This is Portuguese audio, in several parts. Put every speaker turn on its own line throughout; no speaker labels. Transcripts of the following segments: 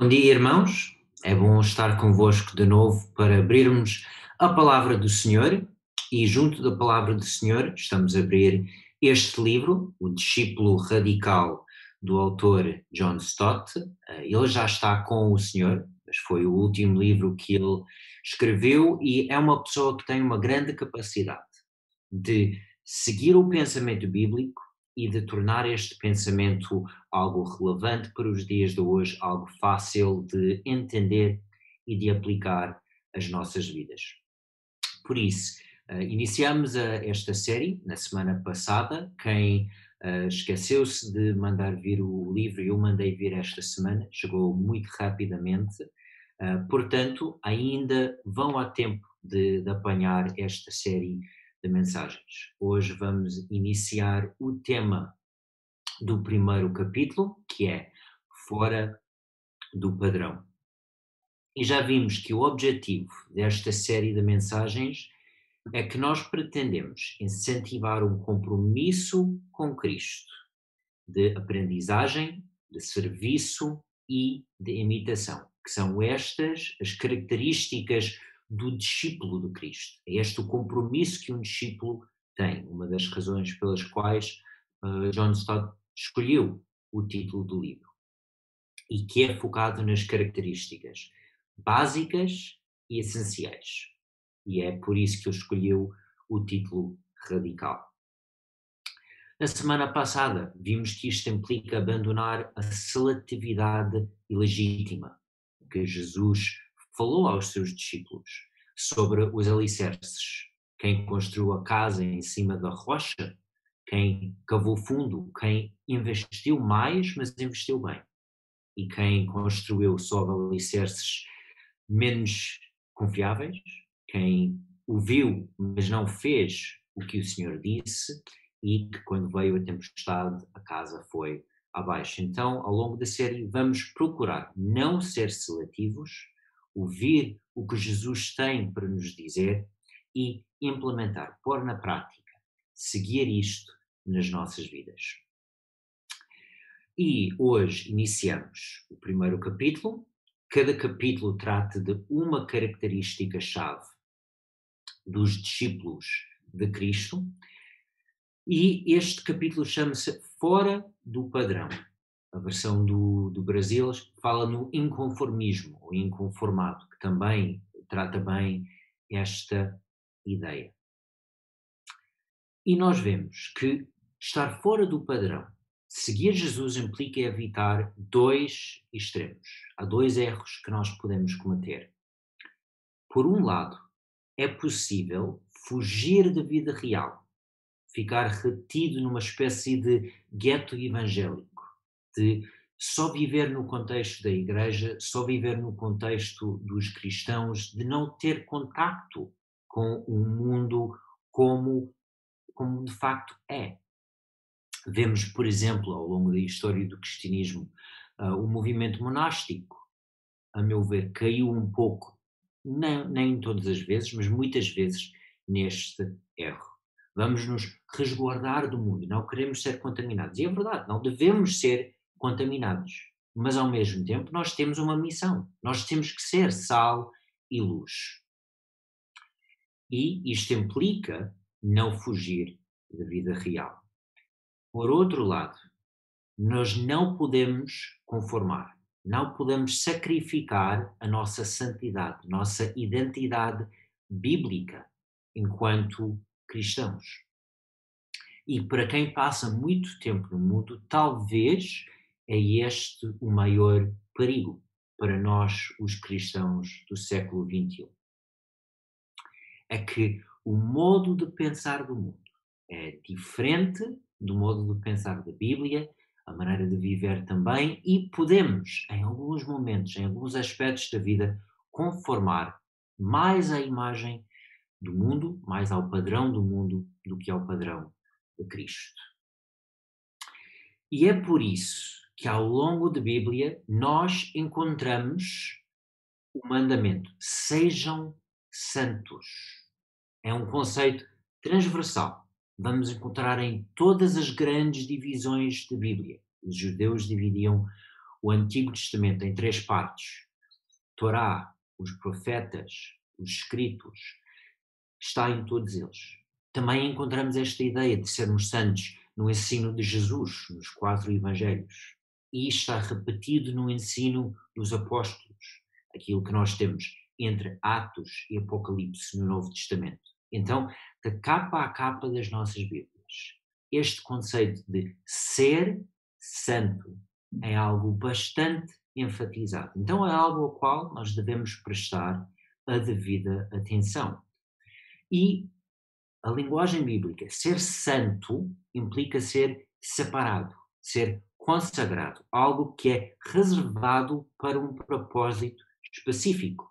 Bom dia, irmãos. É bom estar convosco de novo para abrirmos a palavra do Senhor e, junto da palavra do Senhor, estamos a abrir este livro, O Discípulo Radical, do autor John Stott. Eh, ele já está com o Senhor, mas foi o último livro que ele escreveu e é uma pessoa que tem uma grande capacidade de seguir o pensamento bíblico e de tornar este pensamento algo relevante para os dias de hoje, algo fácil de entender e de aplicar às nossas vidas. Por isso, uh, iniciamos a, esta série na semana passada. Quem uh, esqueceu-se de mandar vir o livro, eu mandei vir esta semana, chegou muito rapidamente. Portanto, ainda vão a tempo de, de apanhar esta série de mensagens. Hoje vamos iniciar o tema do primeiro capítulo, que é Fora do Padrão. E já vimos que o objetivo desta série de mensagens é que nós pretendemos incentivar um compromisso com Cristo, de aprendizagem, de serviço e de imitação, que são estas as características do discípulo de Cristo. É este o compromisso que um discípulo tem, uma das razões pelas quais uh, John Stott escolheu o título do livro e que é focado nas características básicas e essenciais. E é por isso que ele escolheu o título radical. Na semana passada, vimos que isto implica abandonar a seletividade ilegítima que Jesus falou aos seus discípulos sobre os alicerces. Quem construiu a casa em cima da rocha, quem cavou fundo, quem investiu mais, mas investiu bem. E quem construiu sobre alicerces menos confiáveis, quem ouviu, mas não fez o que o Senhor disse, e que quando veio a tempestade, a casa foi abaixo. Então, ao longo da série, vamos procurar não ser seletivos, ouvir o que Jesus tem para nos dizer e implementar, pôr na prática, seguir isto nas nossas vidas. E hoje iniciamos o primeiro capítulo. Cada capítulo trata de uma característica-chave dos discípulos de Cristo. E este capítulo chama-se Fora do Padrão a versão do, do Brasil fala no inconformismo, o inconformado, que também trata bem esta ideia. E nós vemos que estar fora do padrão, seguir Jesus implica evitar dois extremos. Há dois erros que nós podemos cometer. Por um lado, é possível fugir da vida real, ficar retido numa espécie de gueto evangélico de só viver no contexto da igreja, só viver no contexto dos cristãos, de não ter contacto com o mundo como, como de facto é. Vemos, por exemplo, ao longo da história do cristianismo, uh, o movimento monástico, a meu ver, caiu um pouco, nem, nem todas as vezes, mas muitas vezes, neste erro. Vamos nos resguardar do mundo, não queremos ser contaminados. E é verdade, não devemos ser contaminados. Mas ao mesmo tempo nós temos uma missão. Nós temos que ser sal e luz. E isto implica não fugir da vida real. Por outro lado, nós não podemos conformar, não podemos sacrificar a nossa santidade, nossa identidade bíblica enquanto cristãos. E para quem passa muito tempo no mundo, talvez é este o maior perigo para nós, os cristãos do século XXI. É que o modo de pensar do mundo é diferente do modo de pensar da Bíblia, a maneira de viver também, e podemos, em alguns momentos, em alguns aspectos da vida, conformar mais à imagem do mundo, mais ao padrão do mundo, do que ao padrão de Cristo. E é por isso que ao longo da Bíblia nós encontramos o mandamento: sejam santos. É um conceito transversal. Vamos encontrar em todas as grandes divisões da Bíblia. Os judeus dividiam o Antigo Testamento em três partes: Torá, os profetas, os escritos, está em todos eles. Também encontramos esta ideia de sermos santos no ensino de Jesus, nos quatro evangelhos. E está repetido no ensino dos apóstolos, aquilo que nós temos entre Atos e Apocalipse no Novo Testamento. Então, da capa a capa das nossas Bíblias, este conceito de ser santo é algo bastante enfatizado. Então, é algo ao qual nós devemos prestar a devida atenção. E a linguagem bíblica, ser santo, implica ser separado, ser consagrado, algo que é reservado para um propósito específico.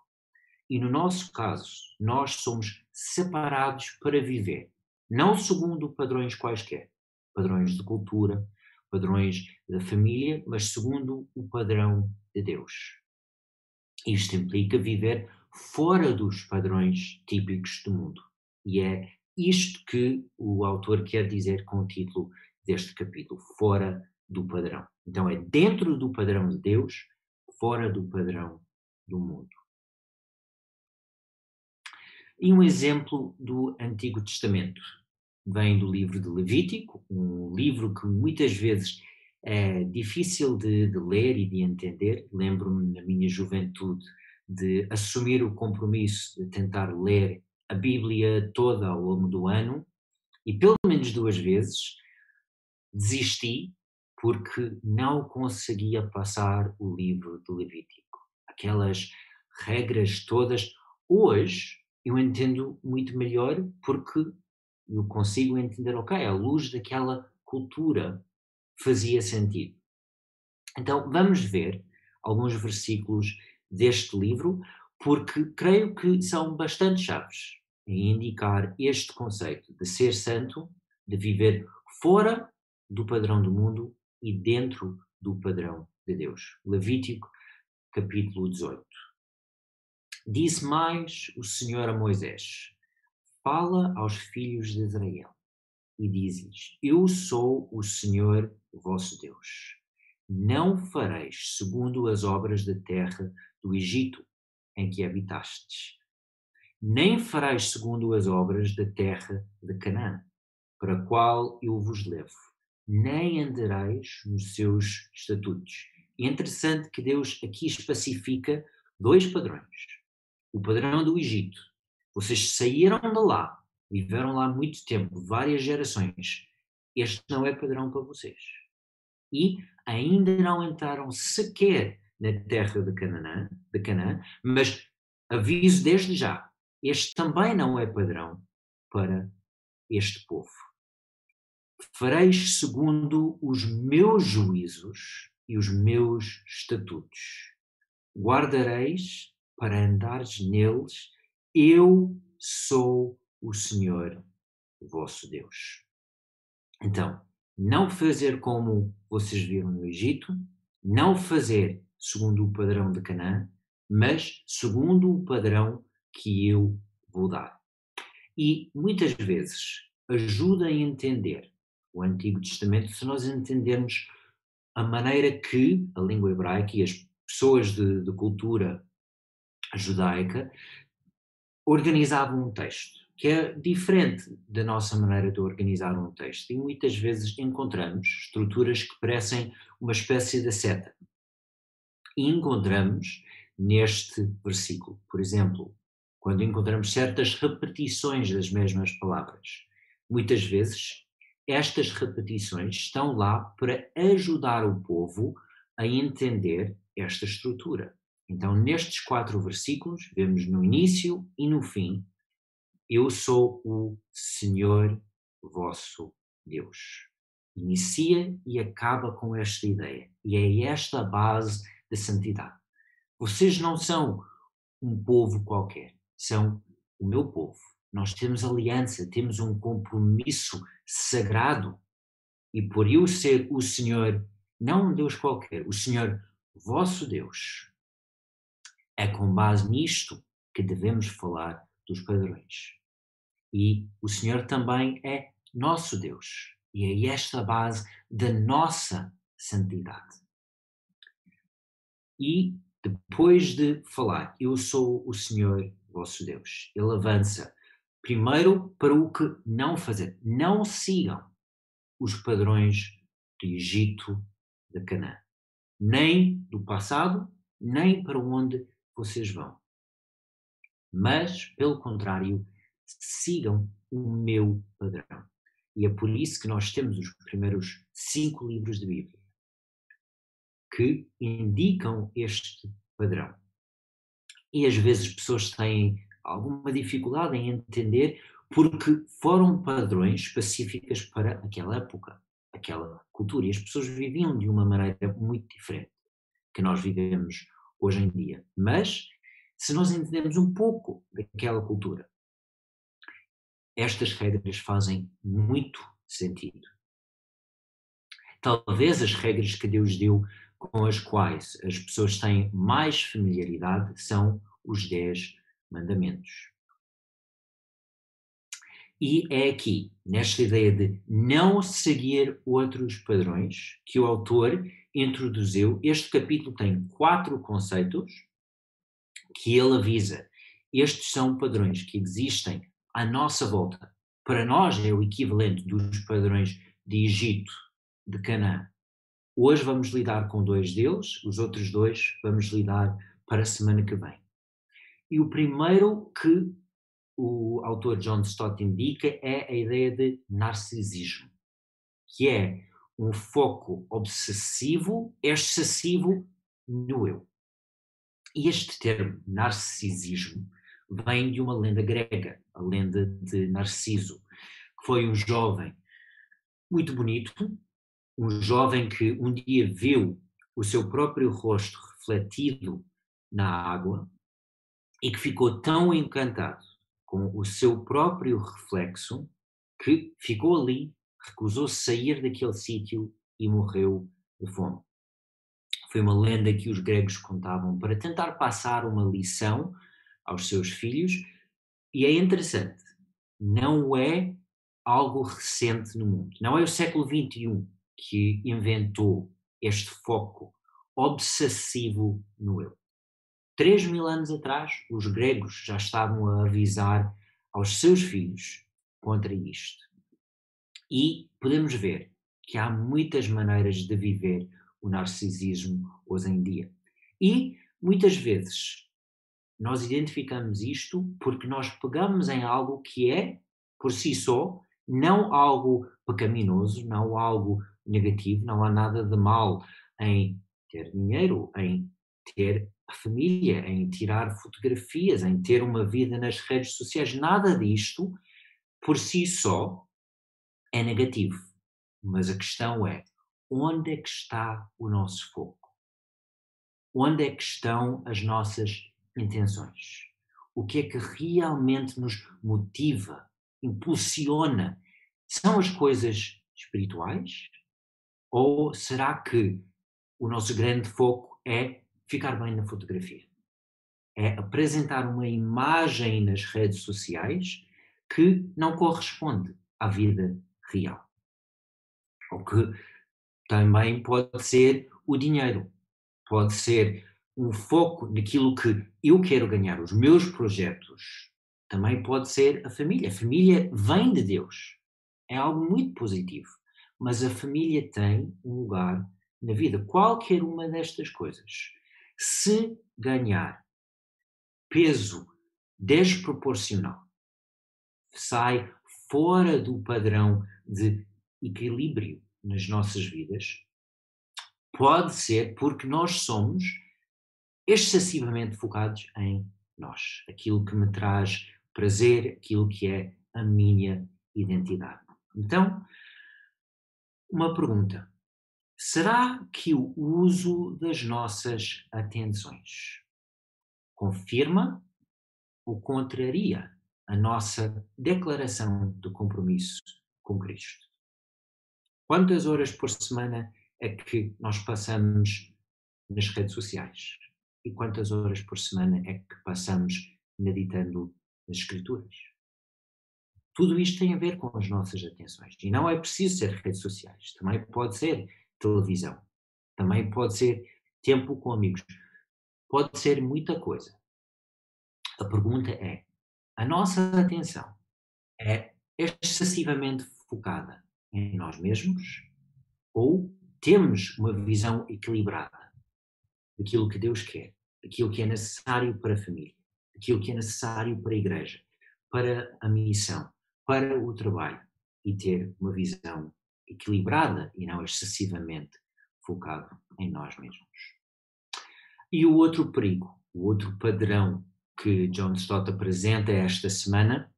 E no nosso caso, nós somos separados para viver, não segundo padrões quaisquer, padrões de cultura, padrões da família, mas segundo o padrão de Deus. Isto implica viver fora dos padrões típicos do mundo. E é isto que o autor quer dizer com o título deste capítulo, fora do padrão. Então é dentro do padrão de Deus, fora do padrão do mundo. E um exemplo do Antigo Testamento vem do livro de Levítico, um livro que muitas vezes é difícil de, de ler e de entender. Lembro-me na minha juventude de assumir o compromisso de tentar ler a Bíblia toda ao longo do ano e pelo menos duas vezes desisti porque não conseguia passar o livro de Levítico. Aquelas regras todas. Hoje, eu entendo muito melhor porque eu consigo entender, ok, à luz daquela cultura fazia sentido. Então vamos ver alguns versículos deste livro, porque creio que são bastante chaves em indicar este conceito de ser santo, de viver fora do padrão do mundo e dentro do padrão de Deus. Levítico, capítulo 18. Disse mais o Senhor a Moisés: Fala aos filhos de Israel e diz-lhes: Eu sou o Senhor vosso Deus. Não fareis segundo as obras da terra do Egito em que habitastes, nem fareis segundo as obras da terra de Canaã, para a qual eu vos levo, nem andareis nos seus estatutos. É interessante que Deus aqui especifica dois padrões o padrão do Egito. Vocês saíram de lá, viveram lá muito tempo, várias gerações. Este não é padrão para vocês. E ainda não entraram sequer na terra de Canaã, de Canaã, mas aviso desde já, este também não é padrão para este povo. Fareis segundo os meus juízos e os meus estatutos. Guardareis para andares neles, eu sou o Senhor vosso Deus. Então, não fazer como vocês viram no Egito, não fazer segundo o padrão de Canaã, mas segundo o padrão que eu vou dar. E muitas vezes ajuda a entender o Antigo Testamento se nós entendermos a maneira que a língua hebraica e as pessoas de, de cultura judaica organizavam um texto, que é diferente da nossa maneira de organizar um texto. E muitas vezes encontramos estruturas que parecem uma espécie de seta. E encontramos neste versículo, por exemplo, quando encontramos certas repetições das mesmas palavras. Muitas vezes estas repetições estão lá para ajudar o povo a entender esta estrutura. Então, nestes quatro versículos, vemos no início e no fim, eu sou o Senhor vosso Deus. Inicia e acaba com esta ideia. E é esta a base da santidade. Vocês não são um povo qualquer, são o meu povo. Nós temos aliança, temos um compromisso sagrado. E por eu ser o Senhor, não um Deus qualquer, o Senhor vosso Deus, é com base nisto que devemos falar dos padrões. E o Senhor também é nosso Deus. E é esta base da nossa santidade. E depois de falar, eu sou o Senhor vosso Deus, ele avança primeiro para o que não fazer. Não sigam os padrões do Egito, de Canaã, nem do passado, nem para onde vocês vão. Mas, pelo contrário, sigam o meu padrão. E é por isso que nós temos os primeiros cinco livros da Bíblia que indicam este padrão. E às vezes pessoas têm alguma dificuldade em entender porque foram padrões específicas para aquela época, aquela cultura. E as pessoas viviam de uma maneira muito diferente que nós vivemos hoje em dia. Mas, se nós entendemos um pouco daquela cultura, estas regras fazem muito sentido. Talvez as regras que Deus deu com as quais as pessoas têm mais familiaridade são os dez mandamentos. E é aqui, nesta ideia de não seguir outros padrões, que o autor introduziu. Este capítulo tem quatro conceitos que ele avisa. Estes são padrões que existem à nossa volta. Para nós é o equivalente dos padrões de Egito, de Canaã. Hoje vamos lidar com dois deles, os outros dois vamos lidar para a semana que vem. E o primeiro que o autor John Stott indica é a ideia de narcisismo, que é um foco obsessivo, excessivo no eu. E este termo, narcisismo, vem de uma lenda grega, a lenda de Narciso, que foi um jovem muito bonito, um jovem que um dia viu o seu próprio rosto refletido na água e que ficou tão encantado com o seu próprio reflexo que ficou ali, recusou sair daquele sítio e morreu de fome. Foi uma lenda que os gregos contavam para tentar passar uma lição aos seus filhos, e é interessante, não é algo recente no mundo, não é o século XXI que inventou este foco obsessivo no eu. Três mil anos atrás, os gregos já estavam a avisar aos seus filhos contra isto. E podemos ver que há muitas maneiras de viver o narcisismo hoje em dia. E muitas vezes nós identificamos isto porque nós pegamos em algo que é, por si só, não algo pecaminoso, não algo negativo, não há nada de mal em ter dinheiro, em ter a família, em tirar fotografias, em ter uma vida nas redes sociais. Nada disto, por si só, é negativo. Mas a questão é: onde é que está o nosso foco? Onde é que estão as nossas intenções? O que é que realmente nos motiva, impulsiona? São as coisas espirituais? Ou será que o nosso grande foco é ficar bem na fotografia? É apresentar uma imagem nas redes sociais que não corresponde à vida real. Ou que também pode ser o dinheiro, pode ser um foco naquilo que eu quero ganhar, os meus projetos. Também pode ser a família. A família vem de Deus. É algo muito positivo mas a família tem um lugar na vida. Qualquer uma destas coisas, se ganhar peso desproporcional, sai fora do padrão de equilíbrio nas nossas vidas, pode ser porque nós somos excessivamente focados em nós, aquilo que me traz prazer, aquilo que é a minha identidade. Então, uma pergunta. Será que o uso das nossas atenções confirma ou contraria a nossa declaração de compromisso com Cristo? Quantas horas por semana é que nós passamos nas redes sociais? E quantas horas por semana é que passamos meditando nas Escrituras? Tudo isto tem a ver com as nossas atenções. E não é preciso ser redes sociais. Também pode ser televisão. Também pode ser tempo com amigos. pode ser muita coisa. A pergunta é: a nossa atenção é excessivamente focada em nós mesmos ou temos uma visão equilibrada daquilo que Deus quer, daquilo que é necessário para a família, daquilo que é necessário para a igreja, para a missão, para o trabalho e ter uma visão equilibrada e não excessivamente focado em nós mesmos. E o outro perigo, o outro padrão que John Stott apresenta esta semana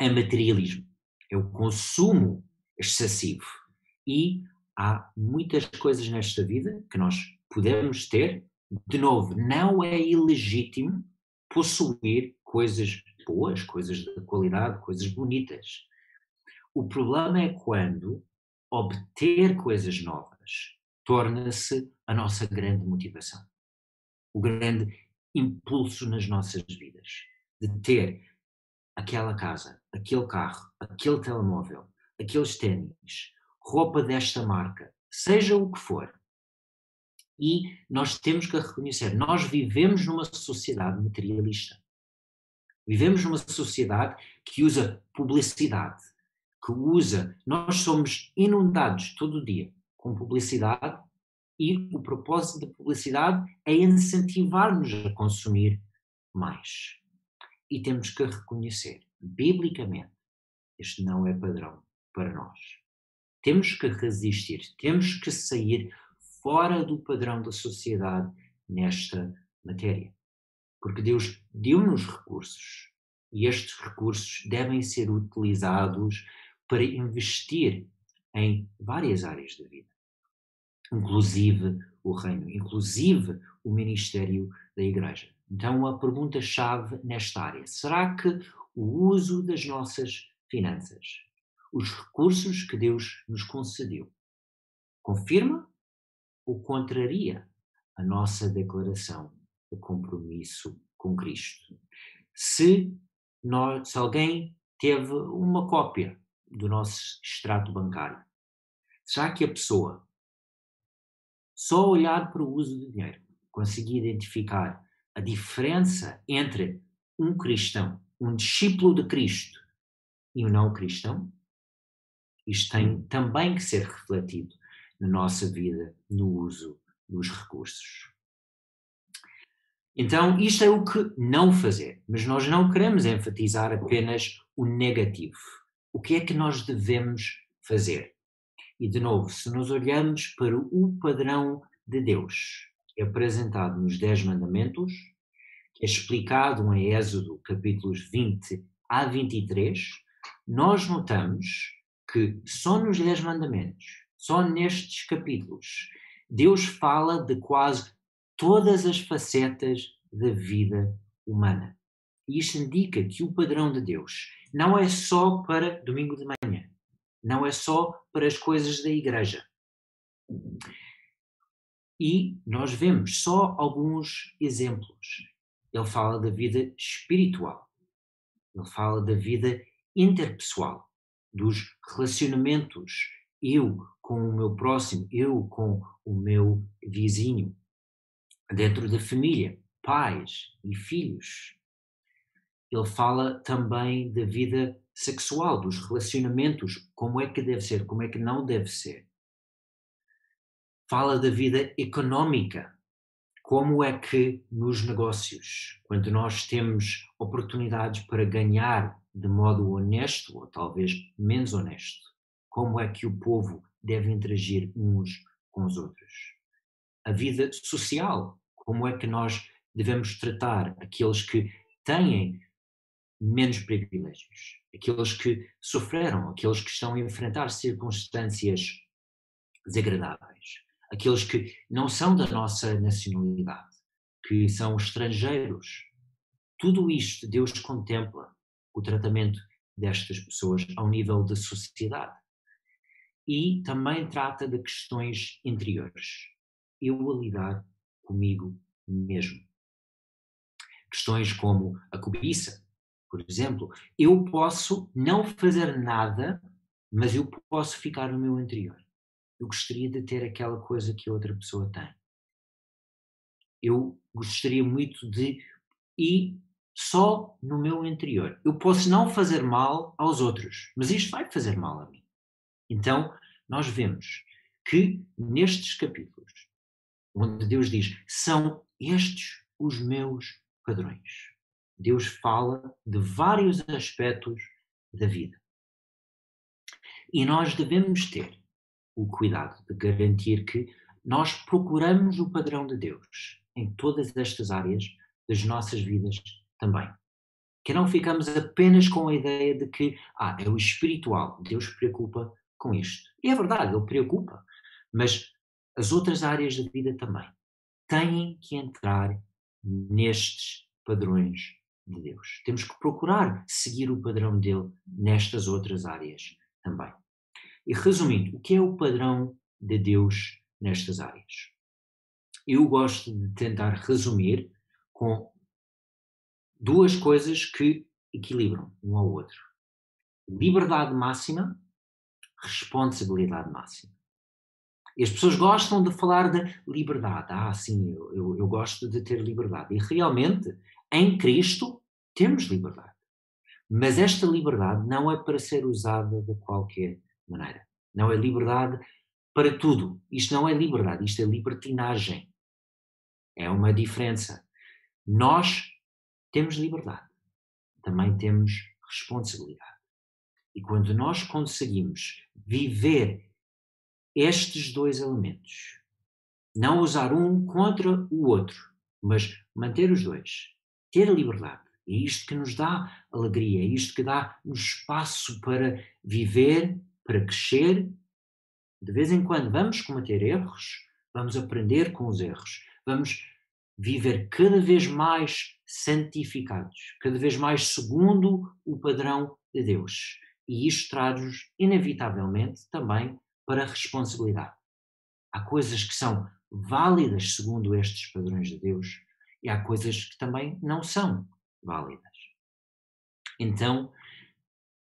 é materialismo, é o consumo excessivo. E há muitas coisas nesta vida que nós podemos ter. De novo, não é ilegítimo possuir coisas boas, coisas de qualidade, coisas bonitas. O problema é quando obter coisas novas torna-se a nossa grande motivação, o grande impulso nas nossas vidas, de ter aquela casa, aquele carro, aquele telemóvel, aqueles ténis, roupa desta marca, seja o que for. E nós temos que reconhecer, nós vivemos numa sociedade materialista. Vivemos numa sociedade que usa publicidade, que usa, nós somos inundados todo dia com publicidade e o propósito da publicidade é incentivar-nos a consumir mais. E temos que reconhecer, biblicamente, este não é padrão para nós. Temos que resistir, temos que sair fora do padrão da sociedade nesta matéria. Porque Deus deu-nos recursos e estes recursos devem ser utilizados para investir em várias áreas da vida, inclusive o reino, inclusive o ministério da igreja. Então, a pergunta-chave nesta área: será que o uso das nossas finanças, os recursos que Deus nos concedeu, confirma ou contraria a nossa declaração de compromisso com Cristo? Se, nós, se alguém teve uma cópia do nosso extrato bancário, será que a pessoa, só olhar para o uso do dinheiro, conseguir identificar a diferença entre um cristão, um discípulo de Cristo e um não cristão? Isto tem também que ser refletido na nossa vida, no uso dos recursos. Então, isto é o que não fazer, mas nós não queremos enfatizar apenas o negativo. O que é que nós devemos fazer? E, de novo, se nos olhamos para o padrão de Deus, é apresentado nos Dez Mandamentos, é explicado em Êxodo capítulos 20 a 23, nós notamos que só nos Dez Mandamentos, só nestes capítulos, Deus fala de quase todas as facetas da vida humana. E isto indica que o padrão de Deus não é só para domingo de manhã, não é só para as coisas da igreja. E nós vemos só alguns exemplos. Ele fala da vida espiritual, ele fala da vida interpessoal, dos relacionamentos, eu com o meu próximo, eu com o meu vizinho, dentro da família, pais e filhos. Ele fala também da vida sexual, dos relacionamentos, como é que deve ser, como é que não deve ser fala da vida económica. Como é que nos negócios, quando nós temos oportunidades para ganhar de modo honesto ou talvez menos honesto, como é que o povo deve interagir uns com os outros? A vida social, como é que nós devemos tratar aqueles que têm menos privilégios, aqueles que sofreram, aqueles que estão a enfrentar circunstâncias desagradáveis aqueles que não são da nossa nacionalidade, que são estrangeiros. Tudo isto Deus contempla o tratamento destas pessoas ao nível da sociedade. E também trata de questões interiores. Eu a lidar comigo mesmo. Questões como a cobiça, por exemplo. Eu posso não fazer nada, mas eu posso ficar no meu interior eu gostaria de ter aquela coisa que outra pessoa tem. eu gostaria muito de ir só no meu interior. Eu posso não fazer mal aos outros, mas isto vai fazer mal a mim. Então, nós vemos que nestes capítulos, onde Deus diz: são estes os meus padrões. Deus fala de vários aspectos da vida. E nós devemos ter o cuidado de garantir que nós procuramos o padrão de Deus em todas estas áreas das nossas vidas também. Que não ficamos apenas com a ideia de que, ah, é o espiritual, Deus preocupa com isto. E é verdade, Ele preocupa, mas as outras áreas da vida também têm que entrar nestes padrões de Deus. Temos que procurar seguir o padrão dele nestas outras áreas também. E resumindo, o que é o padrão de Deus nestas áreas? Eu gosto de tentar resumir com duas coisas que equilibram um ao outro: liberdade máxima, responsabilidade máxima. E as pessoas gostam de falar de liberdade. Ah, sim, eu, eu, eu gosto de ter liberdade. E realmente, em Cristo, temos liberdade. Mas esta liberdade não é para ser usada de qualquer maneira. Não é liberdade para tudo. Isto não é liberdade, isto é libertinagem. É uma diferença. Nós temos liberdade, também temos responsabilidade. E quando nós conseguimos viver estes dois elementos. Não usar um contra o outro, mas manter os dois. Ter a liberdade. É isto que nos dá alegria, é isto que dá um espaço para viver, para crescer. De vez em quando vamos cometer erros, vamos aprender com os erros, vamos viver cada vez mais santificados, cada vez mais segundo o padrão de Deus. E isto traz-nos, inevitavelmente, também para responsabilidade. Há coisas que são válidas segundo estes padrões de Deus e há coisas que também não são válidas. Então,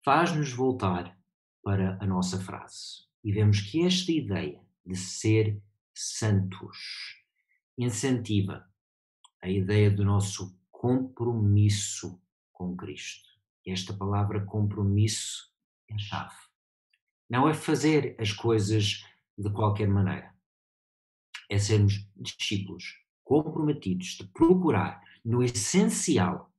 faz-nos voltar para a nossa frase e vemos que esta ideia de ser santos incentiva a ideia do nosso compromisso com Cristo. Esta palavra compromisso é a chave. Não é fazer as coisas de qualquer maneira. É sermos discípulos comprometidos de procurar no essencial,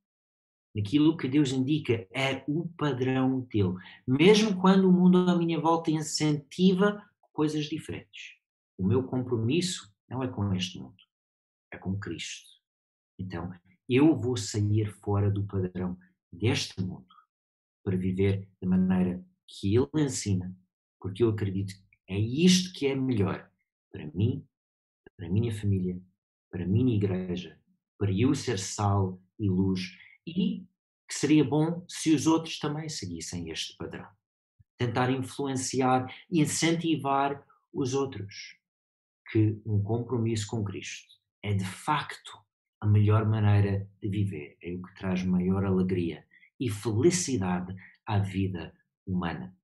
naquilo que Deus indica é o padrão dele, mesmo quando o mundo à minha volta incentiva coisas diferentes. O meu compromisso não é com este mundo, é com Cristo. Então, eu vou sair fora do padrão deste mundo para viver da maneira que ele ensina, porque eu acredito que é isto que é melhor para mim, para a minha família, para a minha igreja, para eu ser sal e luz e que seria bom se os outros também seguissem este padrão. Tentar influenciar e incentivar os outros. Que um compromisso com Cristo é de facto a melhor maneira de viver, é o que traz maior alegria e felicidade à vida humana.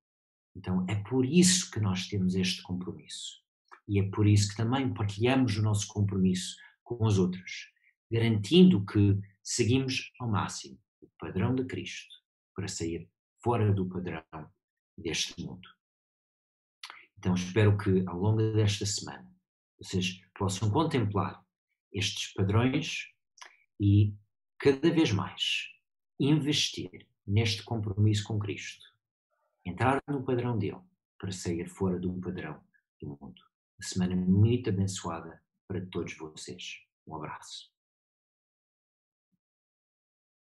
Então é por isso que nós temos este compromisso. E é por isso que também partilhamos o nosso compromisso com os outros, garantindo que seguimos ao máximo o padrão de Cristo para sair fora do padrão deste mundo. Então espero que ao longo desta semana vocês possam contemplar estes padrões e cada vez mais investir neste compromisso com Cristo. Entrar no padrão dele para sair fora do padrão do mundo. Uma semana muito abençoada para todos vocês. Um abraço.